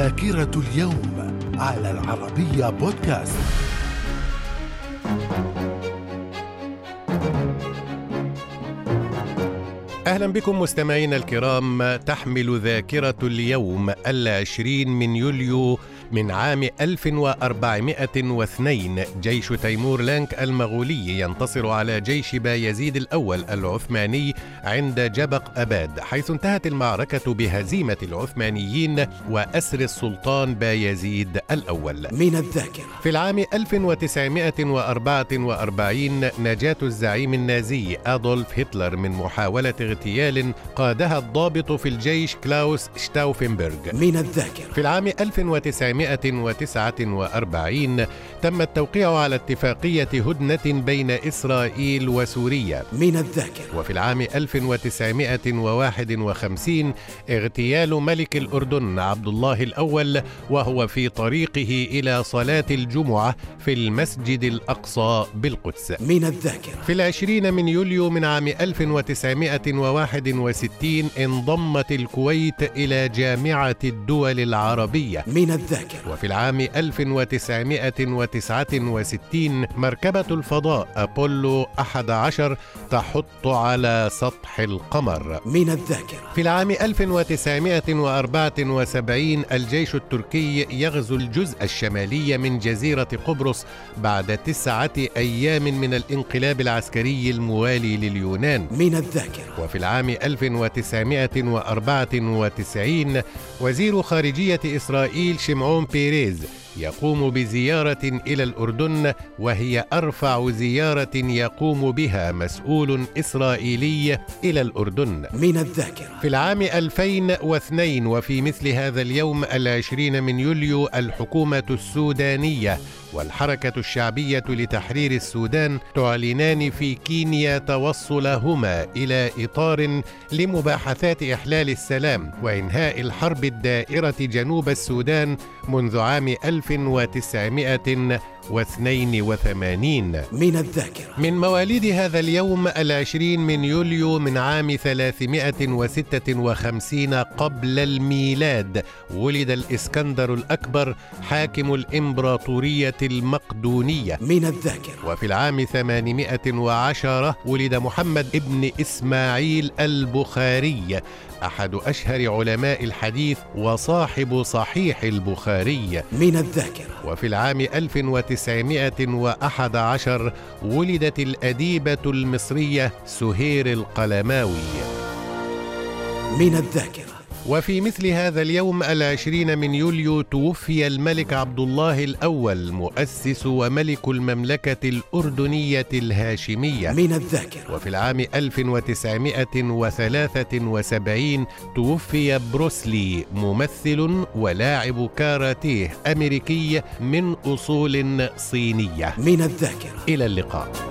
ذاكرة اليوم على العربية بودكاست. أهلا بكم مستمعينا الكرام. تحمل ذاكرة اليوم العشرين من يوليو من عام 1402 جيش تيمور لانك المغولي ينتصر على جيش بايزيد الأول العثماني عند جبق أباد حيث انتهت المعركة بهزيمة العثمانيين وأسر السلطان بايزيد الأول. من الذاكرة. في العام 1944 نجاة الزعيم النازي أدولف هتلر من محاولة اغتيال قادها الضابط في الجيش كلاوس شتاوفنبرغ. من الذاكرة. في العام 1949 تم التوقيع على اتفاقية هدنة بين إسرائيل وسوريا. من الذاكرة. وفي العام 1951 اغتيال ملك الأردن عبد الله الأول وهو في طريقه إلى صلاة الجمعة في المسجد الأقصى بالقدس. من الذاكرة. في العشرين من يوليو من عام 1961 انضمت الكويت إلى جامعة الدول العربية. من الذاكرة. وفي العام 1969 مركبة الفضاء أبولو 11 تحط على سطح القمر. من الذاكرة. في العام 1974 الجيش التركي يغزو الجزء الشمالي من جزيرة قبرص بعد تسعة أيام من الانقلاب العسكري الموالي لليونان. من الذاكرة. وفي العام 1994 وزير خارجية إسرائيل شمعون João يقوم بزيارة إلى الأردن وهي أرفع زيارة يقوم بها مسؤول إسرائيلي إلى الأردن. من الذاكرة. في العام 2002 وفي مثل هذا اليوم العشرين من يوليو الحكومة السودانية والحركة الشعبية لتحرير السودان تعلنان في كينيا توصلهما إلى إطار لمباحثات إحلال السلام وإنهاء الحرب الدائرة جنوب السودان منذ عام 1900 1982 من الذاكرة. من مواليد هذا اليوم العشرين من يوليو من عام 356 قبل الميلاد ولد الإسكندر الأكبر حاكم الإمبراطورية المقدونية. من الذاكرة. وفي العام 810 ولد محمد ابن إسماعيل البخاري أحد أشهر علماء الحديث وصاحب صحيح البخاري. من الذاكرة. وفي العام 1911 ولدت الأديبة المصرية سهير القلماوي. من الذاكرة. وفي مثل هذا اليوم العشرين من يوليو توفي الملك عبد الله الأول مؤسس وملك المملكة الأردنية الهاشمية. من الذاكرة. وفي العام 1973 توفي بروسلي ممثل ولاعب كاراتيه أمريكي من أصول صينية. من الذاكرة. إلى اللقاء.